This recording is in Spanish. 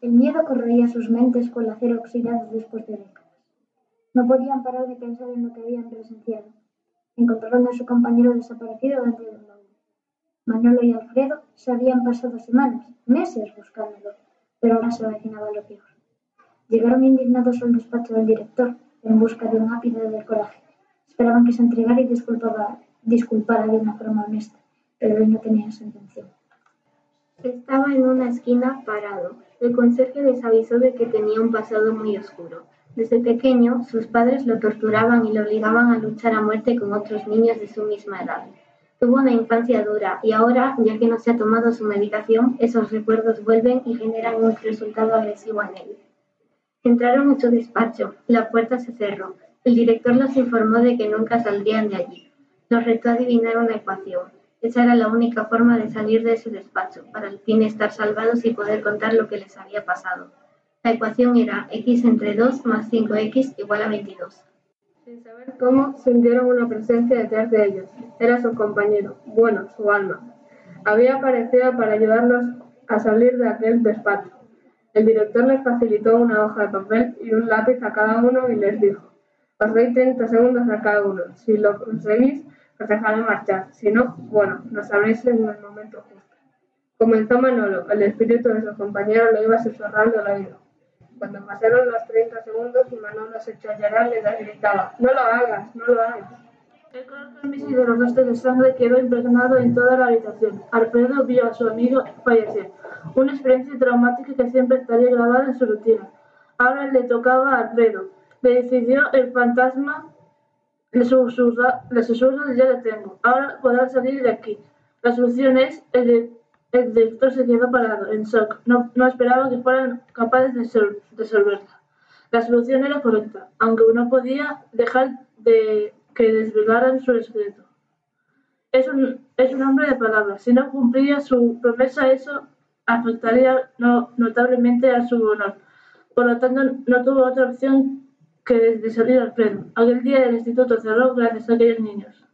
El miedo corroía sus mentes con el acero oxidado después de décadas. No podían parar de pensar en lo que habían presenciado. Encontraron a su compañero desaparecido dentro del baúl. Manolo y Alfredo se habían pasado semanas, meses buscándolo, pero ahora se avecinaba lo peor. Llegaron indignados al despacho del director, en busca de un ápice de coraje. Esperaban que se entregara y disculpaba, disculpara de una forma honesta, pero él no tenía esa intención. Estaba en una esquina parado. El conserje les avisó de que tenía un pasado muy oscuro. Desde pequeño, sus padres lo torturaban y lo obligaban a luchar a muerte con otros niños de su misma edad. Tuvo una infancia dura y ahora, ya que no se ha tomado su medicación, esos recuerdos vuelven y generan un resultado agresivo en él. Entraron en su despacho. La puerta se cerró. El director los informó de que nunca saldrían de allí. Los retó a adivinar una ecuación. Esa era la única forma de salir de ese despacho, para al fin estar salvados y poder contar lo que les había pasado. La ecuación era x entre 2 más 5x igual a 22. Sin saber cómo, sintieron una presencia detrás de ellos. Era su compañero, bueno, su alma. Había aparecido para ayudarlos a salir de aquel despacho. El director les facilitó una hoja de papel y un lápiz a cada uno y les dijo, os doy 30 segundos a cada uno. Si lo conseguís, os dejaré marchar. Si no, bueno, lo sabréis en el momento justo. Comenzó Manolo. El espíritu de su compañero lo iba susurrando al oído. Cuando pasaron los 30 segundos y Manolo se echó a llorar, le gritaba, no lo hagas, no lo hagas. El color carmesí de los restos de sangre quedó impregnado en toda la habitación. Alfredo vio a su amigo fallecer, una experiencia traumática que siempre estaría grabada en su rutina. Ahora le tocaba a Alfredo. Le decidió el fantasma, le susurra, ya lo tengo. Ahora podrá salir de aquí. La solución es, el, el director se quedó parado, en shock. No, no esperaba que fueran capaces de resolverla. La solución era correcta, aunque no podía dejar de que desvelaran su secreto. Es un, es un hombre de palabras. Si no cumplía su promesa, eso afectaría no, notablemente a su honor. Por lo tanto, no tuvo otra opción que de salir al freno. Aquel día el instituto cerró gracias a aquellos niños.